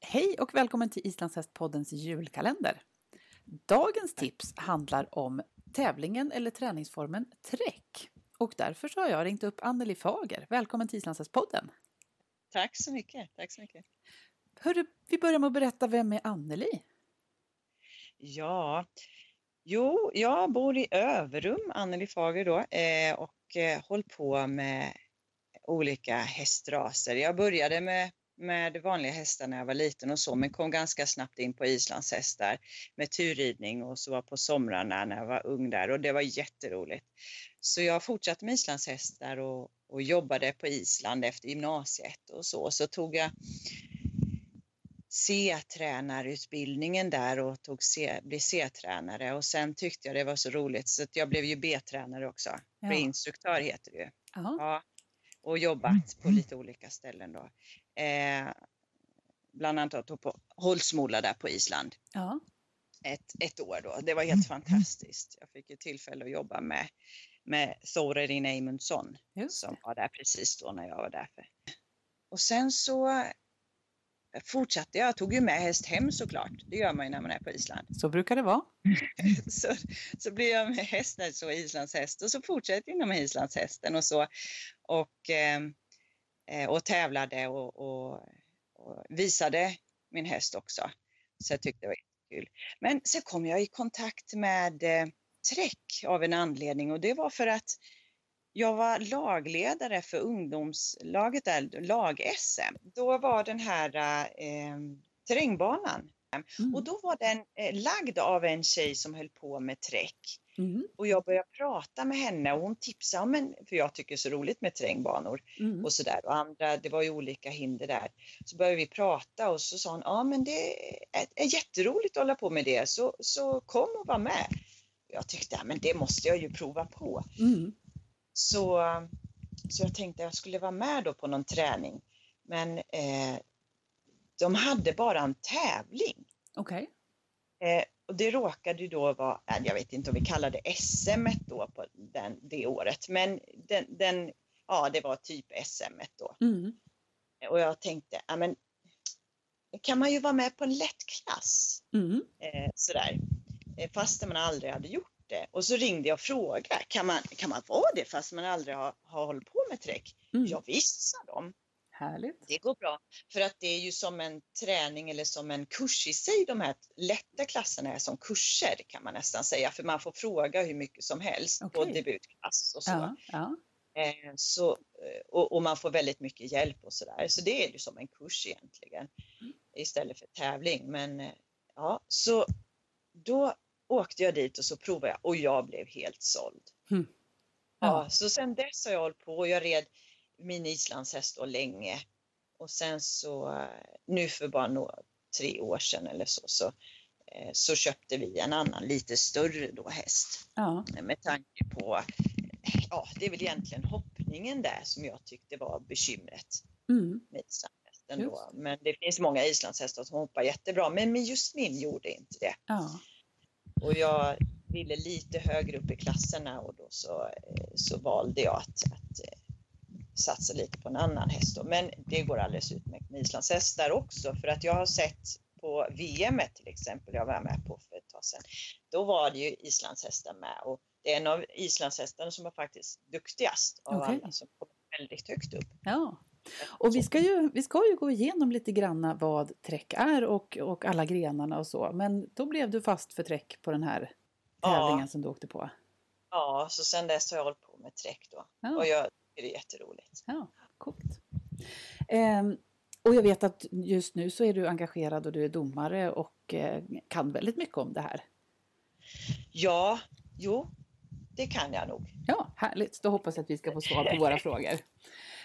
Hej och välkommen till Islandshästpoddens julkalender. Dagens tips handlar om tävlingen eller träningsformen träck. Och därför så har jag ringt upp Anneli Fager. Välkommen till Islandshästpodden. Tack så mycket. Tack så mycket. Hörru, vi börjar med att berätta, vem är Anneli? Ja, jo, jag bor i Överum, Anneli Fager då, eh, och eh, håller på med olika hästraser. Jag började med med vanliga hästar när jag var liten och så, men kom ganska snabbt in på islandshästar med turridning och så var på somrarna när jag var ung där och det var jätteroligt. Så jag fortsatte med islandshästar och, och jobbade på Island efter gymnasiet och så. Så tog jag C-tränarutbildningen där och tog C, blev C-tränare och sen tyckte jag det var så roligt så att jag blev ju B-tränare också. Ja. Instruktör heter det ju. Ja, och jobbat på lite olika ställen då. Eh, bland annat på Holsmola där på Island. Ja. Ett, ett år då. Det var helt mm. fantastiskt. Jag fick ju tillfälle att jobba med, med Thorerin Eymundsson som var där precis då när jag var där. Och sen så fortsatte jag. Tog ju med häst hem såklart. Det gör man ju när man är på Island. Så brukar det vara. så, så blev jag med häst, så islandshäst och så fortsatte jag inom islandshästen och så. Och Eh, och tävlade och, och, och, visade min häst också. Så jag tyckte det var kul. Men så kom jag i kontakt med eh, Träck av en anledning och det var för att jag var lagledare för ungdomslaget där, lag-SM. Då var den här eh, terrängbanan Mm. Och då var den eh, lagd av en tjej som höll på med träck. Mm. Och jag började prata med henne och hon tipsade men, för jag tycker det är så roligt med terrängbanor mm. och sådär. Och andra, det var ju olika hinder där. Så började vi prata och så sa hon, ja men det är, är jätteroligt att hålla på med det, så, så kom och var med. Jag tyckte, ja, men det måste jag ju prova på. Mm. Så, så jag tänkte jag skulle vara med då på någon träning. Men eh, de hade bara en tävling. Okej. Okay. Eh, och det råkade ju då vara, äh, jag vet inte om vi kallade SM då på den, det året, men den, den, ja det var typ SM då. Mm. Och jag tänkte, ja men kan man ju vara med på en lättklass. Mm. Eh, sådär. Eh, fast man aldrig hade gjort det. Och så ringde jag och frågade, kan man, kan man vara det fast man aldrig har, har hållit på med träck? Mm. Ja visst, sa de. Härligt. Det går bra. För att det är ju som en träning eller som en kurs i sig. De här lätta klasserna är som kurser kan man nästan säga. För man får fråga hur mycket som helst okay. på debutklass och så. Ja, ja. Eh, så eh, och, och, man får väldigt mycket hjälp och sådär. Så det är ju som en kurs egentligen mm. istället för tävling. Men eh, ja, så då åkte jag dit och så provade jag och jag blev helt såld. Mm. Ja. ja. så sen dess har jag hållit på och jag red min islandshäst då länge. Och sen så nu för bara några, tre år sedan eller så, så, eh, så köpte vi en annan lite större då häst. Ja. Med tanke på, ja det är väl egentligen hoppningen där som jag tyckte var bekymret mm. med islandshästen då. Men det finns många islandshästar som hoppar jättebra, men just min gjorde inte det. Ja. Och jag ville lite högre upp i klasserna och då så, eh, så valde jag att, att eh, satsa lite på en annan häst. Då. Men det går alldeles utmärkt med islandshästar också för att jag har sett på VM till exempel, jag var med på för ett tag sedan, då var det ju islandshästar med och det är en av islandshästarna som var faktiskt duktigast av okay. alla som kom väldigt högt upp. Ja. Och vi ska, ju, vi ska ju gå igenom lite granna vad träck är och, och alla grenarna och så. Men då blev du fast för träck på den här tävlingen ja. som du åkte på. Ja, så sen dess har jag hållit på med träck då. Ja. Och jag det är jätteroligt. Ja, coolt. Um, och jag vet att just nu så är du engagerad och du är domare och eh, kan väldigt mycket om det här. Ja, jo, det kan jag nog. Ja, härligt. Då hoppas jag att vi ska få svar på våra frågor.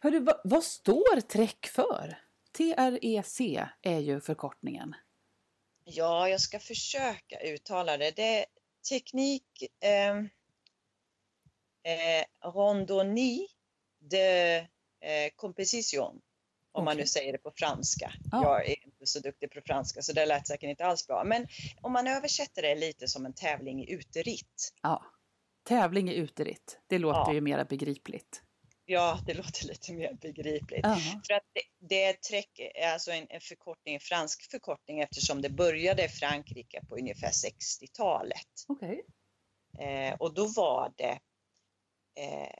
Hörru, vad, vad står TREK för? TREC är ju förkortningen. Ja, jag ska försöka uttala det. Det är teknik eh, eh, randonnée de eh, composition om okay. man nu säger det på franska. Ja. Jag är inte så duktig på franska så det lät säkert inte alls bra. Men om man översätter det lite som en tävling i uteritt. Ja, tävling i uteritt. Det låter ja. ju mera begripligt. Ja, det låter lite mer begripligt. Uh -huh. För att det, det är träck, alltså en, en, förkortning, en fransk förkortning eftersom det började i Frankrike på ungefär 60-talet. Okay. Eh, och då var det eh,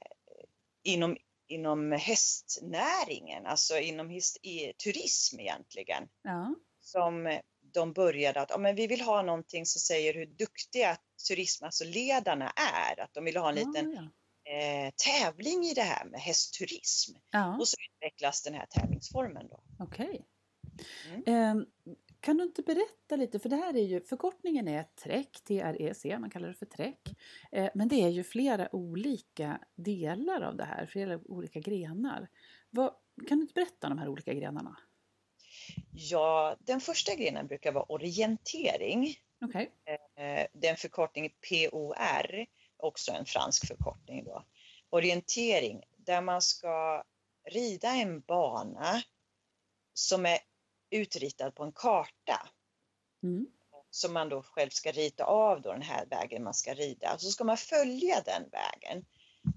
inom inom hästnäringen, alltså inom his, i, turism egentligen. Ja. Som de började att, ja men vi vill ha någonting som säger hur duktiga turism, alltså ledarna är. Att de vill ha en liten ja, ja. Eh, tävling i det här med hästturism. Och så utvecklas den här tävlingsformen då. Okej. Okay. Mm. Eh, kan du inte berätta lite, för det här är ju, förkortningen är TREC, T-R-E-C, man kallar det för TREC. Eh, men det är ju flera olika delar av det här, flera olika grenar. Vad, kan du inte berätta om de här olika grenarna? Ja, den första grenen brukar vara orientering. Okay. Eh, den förkortningen POR, också en fransk förkortning då. Orientering, där man ska rida en bana som är utritad på en karta. Mm. Som man då själv ska rita av då den här vägen man ska rida. Så ska man följa den vägen.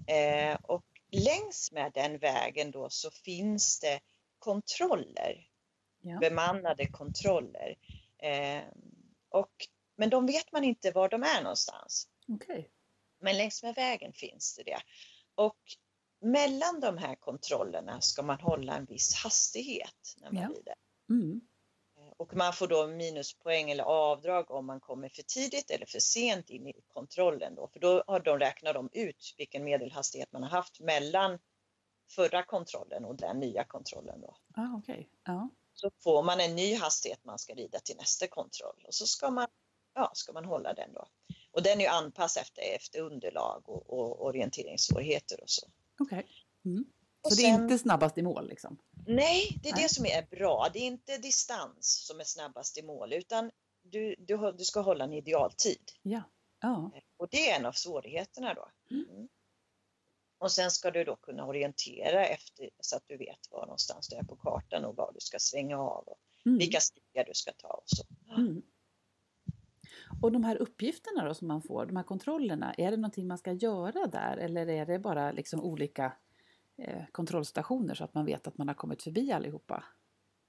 Eh, och längs med den vägen då så finns det kontroller. Ja. Bemannade kontroller. Eh, och, men de vet man inte var de är någonstans. Okay. Men längs med vägen finns det det. Och mellan de här kontrollerna ska man hålla en viss hastighet när man ja. rider. Mm. Och man får då minuspoäng eller avdrag om man kommer för tidigt eller för sent in i kontrollen då, för då har de räknat de ut vilken medelhastighet man har haft mellan förra kontrollen och den nya kontrollen då. Ah, okay. ja. Så får man en ny hastighet man ska rida till nästa kontroll och så ska man, ja, ska man hålla den då. Och den är ju anpassad efter, efter underlag och, och orienteringssvårigheter och så. Okay. Mm. Så det är inte snabbast i mål liksom? Nej, det är Nej. det som är bra. Det är inte distans som är snabbast i mål utan du, du, du ska hålla en idealtid. Ja. ja. Och det är en av svårigheterna då. Mm. mm. Och sen ska du då kunna orientera efter så att du vet var någonstans du är på kartan och var du ska svänga av och mm. vilka stigar du ska ta och så. Mm. Och de här uppgifterna då som man får, de här kontrollerna, är det någonting man ska göra där eller är det bara liksom olika Eh, kontrollstationer så att man vet att man har kommit förbi allihopa?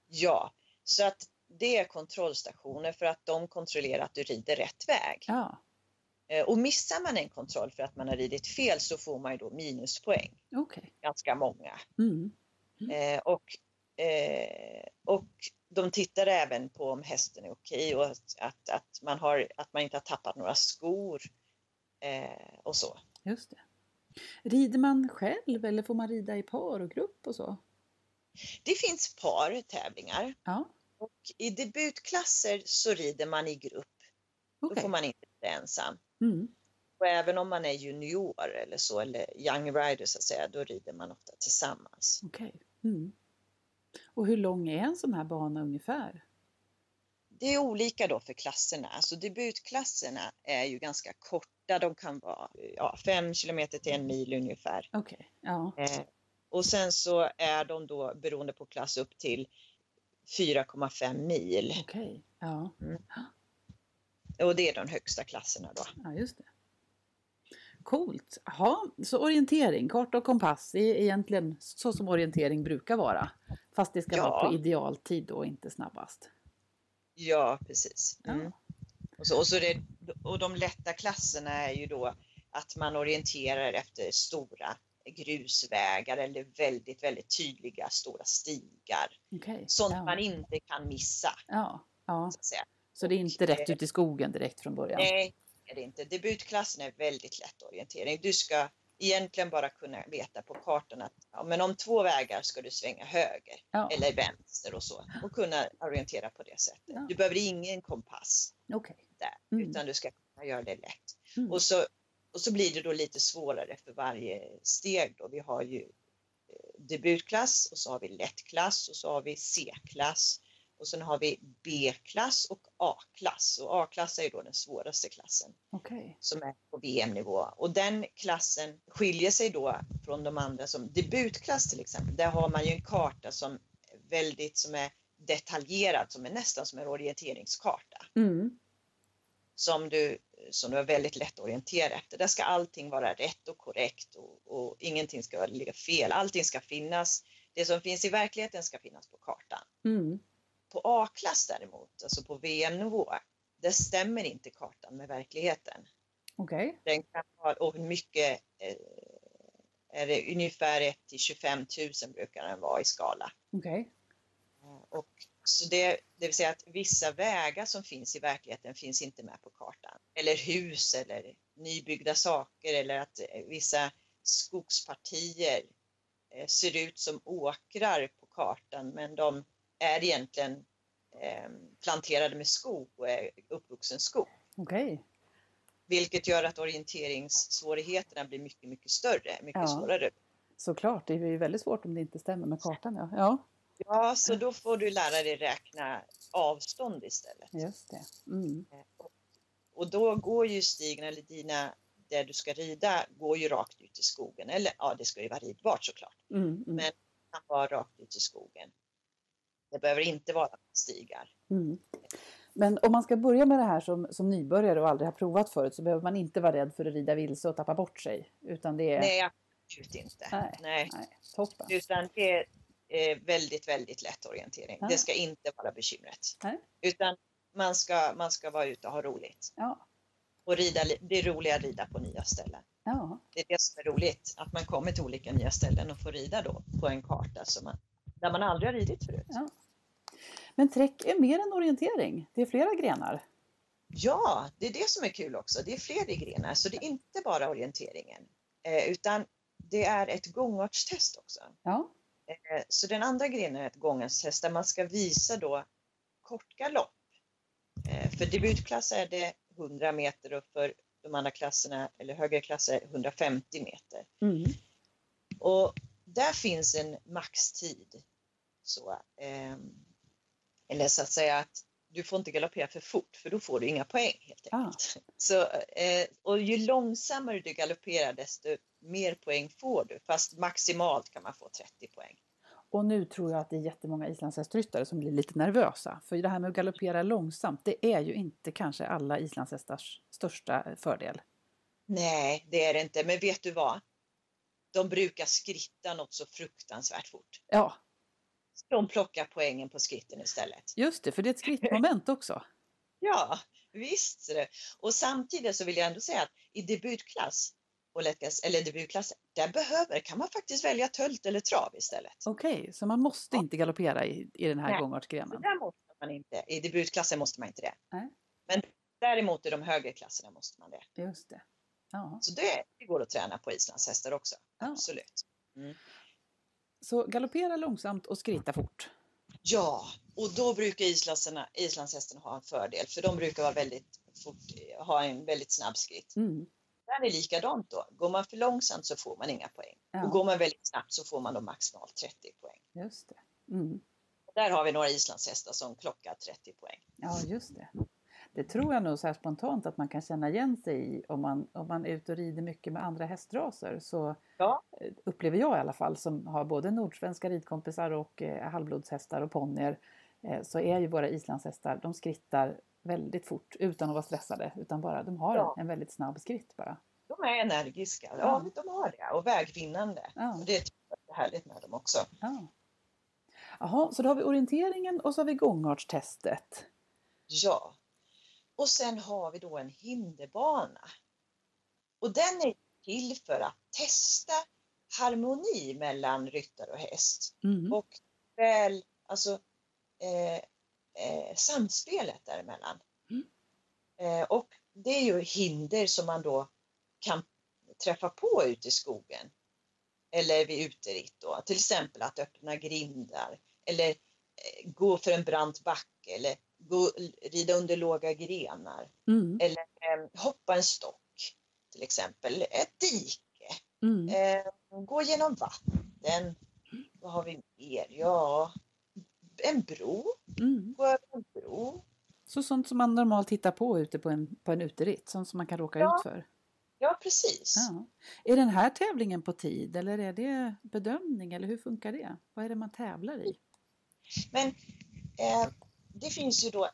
Ja, så att det är kontrollstationer för att de kontrollerar att du rider rätt väg. Ja. Eh, och missar man en kontroll för att man har ridit fel så får man ju då minuspoäng. Okay. Ganska många. Mm. Mm. Eh, och, eh, och de tittar även på om hästen är okej och att, att, att, man har, att man inte har tappat några skor eh, och så. Just det. Rider man själv eller får man rida i par och grupp och så? Det finns partävlingar. Ja. Och I debutklasser så rider man i grupp. Okay. Då får man inte rida ensam. Mm. Och även om man är junior eller så, eller young rider så att säga, då rider man ofta tillsammans. Okej. Okay. Mm. Och hur lång är en sån här bana ungefär? Det är olika då för klasserna. Alltså debutklasserna är ju ganska korta. De kan vara ja, fem kilometer till en mil ungefär. Okay. Ja. Eh, och sen så är de då beroende på klass upp till 4,5 mil. Okej, okay. ja. Mm. Och det är de högsta klasserna då. Ja, just det. Coolt. Ja, så orientering, karta och kompass är egentligen så som orientering brukar vara. Fast det ska ja. vara på idealtid och inte snabbast. Ja, precis. Mm. Och, så, och, så det, och de lätta klasserna är ju då att man orienterar efter stora grusvägar eller väldigt, väldigt tydliga stora stigar. Okay. Sånt ja. man inte kan missa. Ja, ja. Så, så det är inte rätt ut i skogen direkt från början? Nej, det är det inte. Debutklassen är väldigt lätt orientering. Du ska egentligen bara kunna veta på kartan att ja, men om två vägar ska du svänga höger ja. eller vänster och så och kunna orientera på det sättet. Ja. Du behöver ingen kompass okay. där mm. utan du ska kunna göra det lätt. Mm. Och, så, och så blir det då lite svårare för varje steg då. Vi har ju eh, debutklass och så har vi lättklass och så har vi C-klass och sen har vi B-klass och A-klass och A-klass är då den svåraste klassen okay. som är på VM-nivå och den klassen skiljer sig då från de andra som debutklass till exempel. Där har man ju en karta som väldigt som är detaljerad som är nästan som en orienteringskarta. Mm. Som du som du har väldigt lätt att orientera efter. Där ska allting vara rätt och korrekt och, och ingenting ska ligga fel. Allting ska finnas. Det som finns i verkligheten ska finnas på kartan. Mm. På A-klass däremot, alltså på VM-nivå, där stämmer inte kartan med verkligheten. Okej. Okay. Den kan ha, och mycket eh, är det ungefär 1 till 25 000 brukar den vara i skala. Okej. Okay. Och så det, det vill säga att vissa vägar som finns i verkligheten finns inte med på kartan. Eller hus eller nybyggda saker eller att eh, vissa skogspartier eh, ser ut som åkrar på kartan men de är egentligen eh, planterade med skog och är uppvuxen skog. Okay. Vilket gör att orienteringssvårigheterna blir mycket, mycket större, mycket ja. svårare. Såklart, det är ju väldigt svårt om det inte stämmer med kartan. Ja. ja. Ja, så då får du lära dig räkna avstånd istället. Just det. Mm. Och då går ju stigen, eller dina, där du ska rida, går ju rakt ut i skogen. Eller ja, det ska ju vara ridbart såklart. Mm, mm. Men det kan vara rakt ut i skogen. Det behöver inte vara stigar. Mm. Men om man ska börja med det här som, som nybörjare och aldrig har provat förut så behöver man inte vara rädd för att rida vilse och tappa bort sig. Utan det är... Nej, absolut inte. Nej, Nej. nej. Toppen. Utan det är väldigt, väldigt lätt orientering. Ja. Det ska inte vara bekymret. Nej. Utan man ska, man ska vara ute och ha roligt. Ja. Och rida, det är roligt att rida på nya ställen. Ja. Det är det som är roligt, att man kommer till olika nya ställen och får rida då på en karta som man, där man aldrig har ridit förut. Ja. Men träck är mer än orientering, det är flera grenar. Ja, det är det som är kul också. Det är fler grenar, så det är inte bara orienteringen. Eh, utan det är ett gångartstest också. Ja. Eh, så den andra grenen är ett gångartstest där man ska visa då kort galopp. Eh, för debutklass är det 100 meter och för de andra klasserna eller högre klasser 150 meter. Mm. Och där finns en maxtid. Så, eh, eller så att säga att du får inte galoppera för fort för då får du inga poäng helt enkelt. Ah. Så, eh, och ju långsammare du galopperar desto mer poäng får du fast maximalt kan man få 30 poäng. Och nu tror jag att det är jättemånga islandshästryttare som blir lite nervösa. För det här med att galoppera långsamt, det är ju inte kanske alla islandshästars största fördel. Nej, det är det inte. Men vet du vad? De brukar skritta något så fruktansvärt fort. Ja. De plockar poängen på skritten istället. Just det, för det är ett skrittmoment också. ja, visst. Och samtidigt så vill jag ändå säga att i debutklass och lättklass, eller debutklass, där behöver, kan man faktiskt välja tölt eller trav istället. Okej, okay, så man måste inte galoppera i, i den här gångartsgrenen? Där måste man inte. I debutklassen måste man inte det. Nej. Men däremot i de högre klasserna måste man det. Just det. Ja. Så det, det går att träna på islandshästar också. Ja. Absolut. Mm. Så galoppera långsamt och skritta fort? Ja, och då brukar islandshästarna ha en fördel för de brukar vara väldigt fort, ha en väldigt snabb skritt. Mm. Där är likadant då. Går man för långsamt så får man inga poäng. Ja. Och går man väldigt snabbt så får man då maximalt 30 poäng. Just det. Mm. Där har vi några islandshästar som klockar 30 poäng. Ja, just det. Det tror jag nog så här spontant att man kan känna igen sig i om man, om man är ute och rider mycket med andra hästraser. Så ja. upplever jag i alla fall som har både nordsvenska ridkompisar och eh, halvblodshästar och ponnyer eh, så är ju våra islandshästar, de skrittar väldigt fort utan att vara stressade utan bara de har Ja. en väldigt snabb skritt bara. De är energiska, ja, Ja. de har det. Och vägvinnande. Ja. Och det är härligt med dem också. Ja. Jaha, så då har vi orienteringen och så har vi gångartstestet. Ja. Och sen har vi då en hinderbana. Och den är till för att testa harmoni mellan ryttare och häst. Mm. Och väl, alltså eh, eh, samspelet däremellan. Mm. Eh, och det är ju hinder som man då kan träffa på ute i skogen. Eller vid uteritt då. Till exempel att öppna grindar. Eller eh, gå för en brant backe. Eller gå, rida under låga grenar. Mm. Eller eh, hoppa en stock. Till exempel ett dike. Mm. Eh, gå genom vatten. Vad har vi mer? Ja, en bro. Mm. en bro. Så sånt som man normalt tittar på ute på en, på en uteritt, sånt som man kan råka ja. ut för? Ja, precis. Ja. Är den här tävlingen på tid eller är det bedömning eller hur funkar det? Vad är det man tävlar i? Men eh, det finns ju då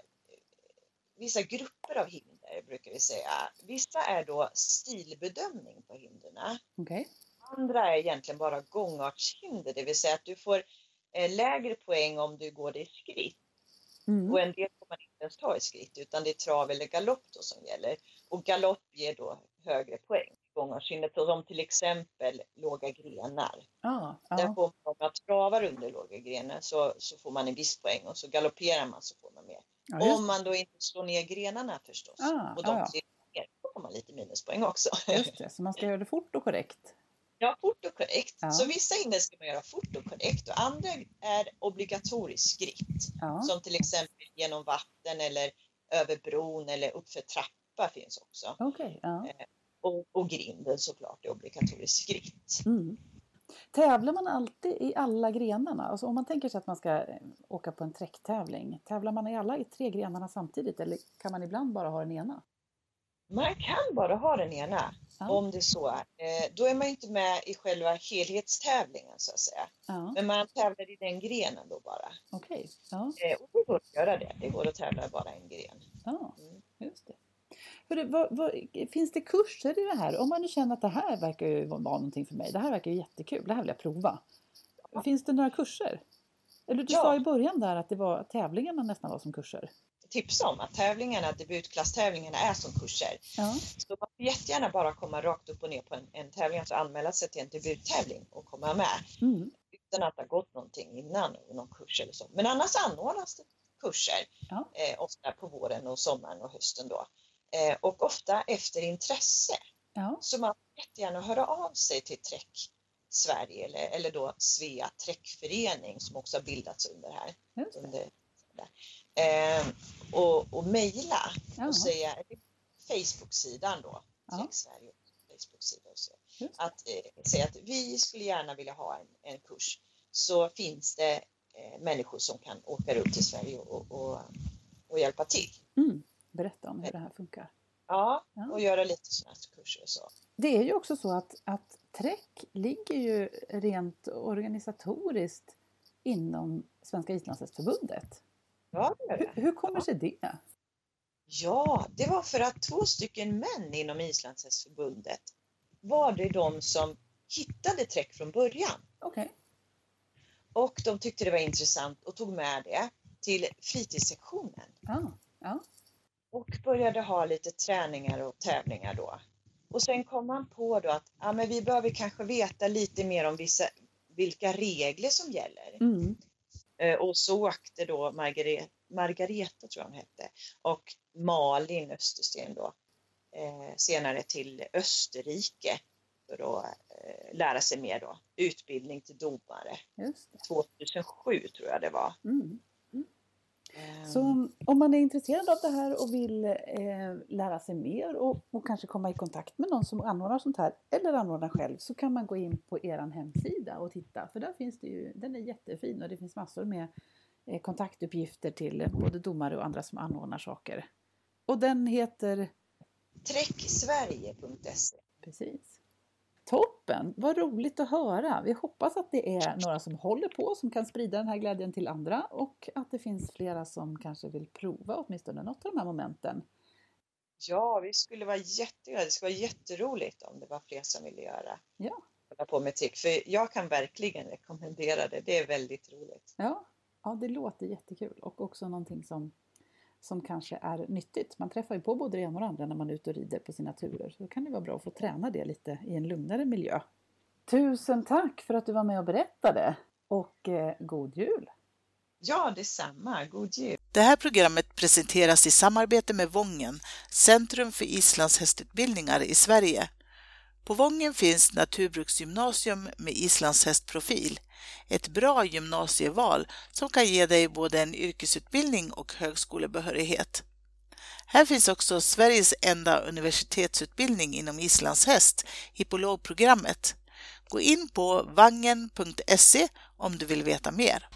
vissa grupper av hinder brukar vi säga. Vissa är då stilbedömning på hindren. Okay. Andra är egentligen bara gångartshinder, det vill säga att du får eh, lägre poäng om du går det i skritt. Mm. Och en del får man inte ens ta i skritt utan det är trav eller galopp som gäller. Och galopp ger då högre poäng gångarskinnet som till exempel låga grenar. Ah, ah. Där får man, om man travar under låga grenar så, så får man en viss poäng och så galopperar man så får man mer. Ja, om man då inte slår ner grenarna förstås ah, och de ah, ner, då får man lite minuspoäng också. Just det, så man ska göra det fort och korrekt. Ja, fort och korrekt. Ja. Så vissa hinder ska man göra fort och korrekt och andra är obligatorisk skritt. Ja. Som till exempel genom vatten eller över bron eller uppför trappa finns också. Okay, ja. Och, och grinden såklart är obligatorisk skritt. Mm. Tävlar man alltid i alla grenarna? Alltså om man tänker sig att man ska eh, åka på en träcktävling, tävlar man i alla i tre grenarna samtidigt eller kan man ibland bara ha den ena? Man kan bara ha den ena ja. om det så är. Eh, då är man inte med i själva helhetstävlingen så att säga. Ja. Men man tävlar i den grenen då bara. Okej. Okay. Ja. Eh, och det går att göra det. Det går att tävla bara en gren. Ja, mm. just det. Hörru, vad, vad, finns det kurser i det här? Om man nu känner att det här verkar ju vara någonting för mig. Det här verkar ju jättekul. Det här vill jag prova. Ja. Finns det några kurser? Eller du ja. sa i början där att det var tävlingarna nästan var som kurser. Tipsa om att tävlingarna, debutklasstävlingarna är som kurser. Ja. Så man får jättegärna bara komma rakt upp och ner på en, en tävling, alltså anmäla sig till en debuttävling och komma med. Mm. Utan att har gått någonting innan, någon kurs eller så. Men annars anordnas det kurser, ja. eh, ofta på våren och sommaren och hösten då. Eh, och ofta efter intresse. Ja. Så man får jättegärna höra av sig till Träck Sverige eller, eller då Svea Träckförening som också har bildats under här. Under, eh, och och mejla och säga, Facebook-sidan då, Träck Sverige Facebook-sida och så. Att eh, säga att vi skulle gärna vilja ha en, en kurs så finns det eh, människor som kan åka runt till Sverige och, och, och hjälpa till. Mm berätta om hur det här funkar. Ja, och göra lite sådana kurser och så. Det är ju också så att, att TREC ligger ju rent organisatoriskt inom Svenska Islandshästförbundet. Ja, det det. Hur, hur kommer sig det? Ja, det var för att två stycken män inom Islandshästförbundet var det de som hittade TREC från början. Okay. Och de tyckte det var intressant och tog med det till fritidssektionen. Ah, ja och började ha lite träningar och tävlingar då. Och sen kom man på då att ja, men vi behöver kanske veta lite mer om vissa, vilka regler som gäller. Mm. Eh, och så åkte då Margareta, Margareta tror jag hon hette, och Malin Östersten då eh, senare till Österrike för att eh, lära sig mer då, utbildning till domare. 2007 tror jag det var. Mm. Så om man är intresserad av det här och vill eh, lära sig mer och, och, kanske komma i kontakt med någon som anordnar sånt här eller anordnar själv så kan man gå in på er hemsida och titta för där finns det ju, den är jättefin och det finns massor med eh, kontaktuppgifter till både domare och andra som anordnar saker. Och den heter? Träcksverige.se Precis. Toppen! Vad roligt att höra! Vi hoppas att det är några som håller på som kan sprida den här glädjen till andra och att det finns flera som kanske vill prova åtminstone något av de här momenten. Ja, vi skulle vara jätteglada. Det skulle vara jätteroligt om det var fler som ville göra. Ja. Hålla på med TIC. För jag kan verkligen rekommendera det. Det är väldigt roligt. Ja, ja det låter jättekul och också någonting som som kanske är nyttigt. Man träffar ju på både det ena och det andra när man är ute och rider på sina turer. Så då kan det vara bra att få träna det lite i en lugnare miljö. Tusen tack för att du var med och berättade och eh, god jul! Ja, detsamma. God jul! Det här programmet presenteras i samarbete med Vången, Centrum för islandshästutbildningar i Sverige. På Vången finns Naturbruksgymnasium med islandshästprofil. Ett bra gymnasieval som kan ge dig både en yrkesutbildning och högskolebehörighet. Här finns också Sveriges enda universitetsutbildning inom islandshäst, hippologprogrammet. Gå in på vangen.se om du vill veta mer.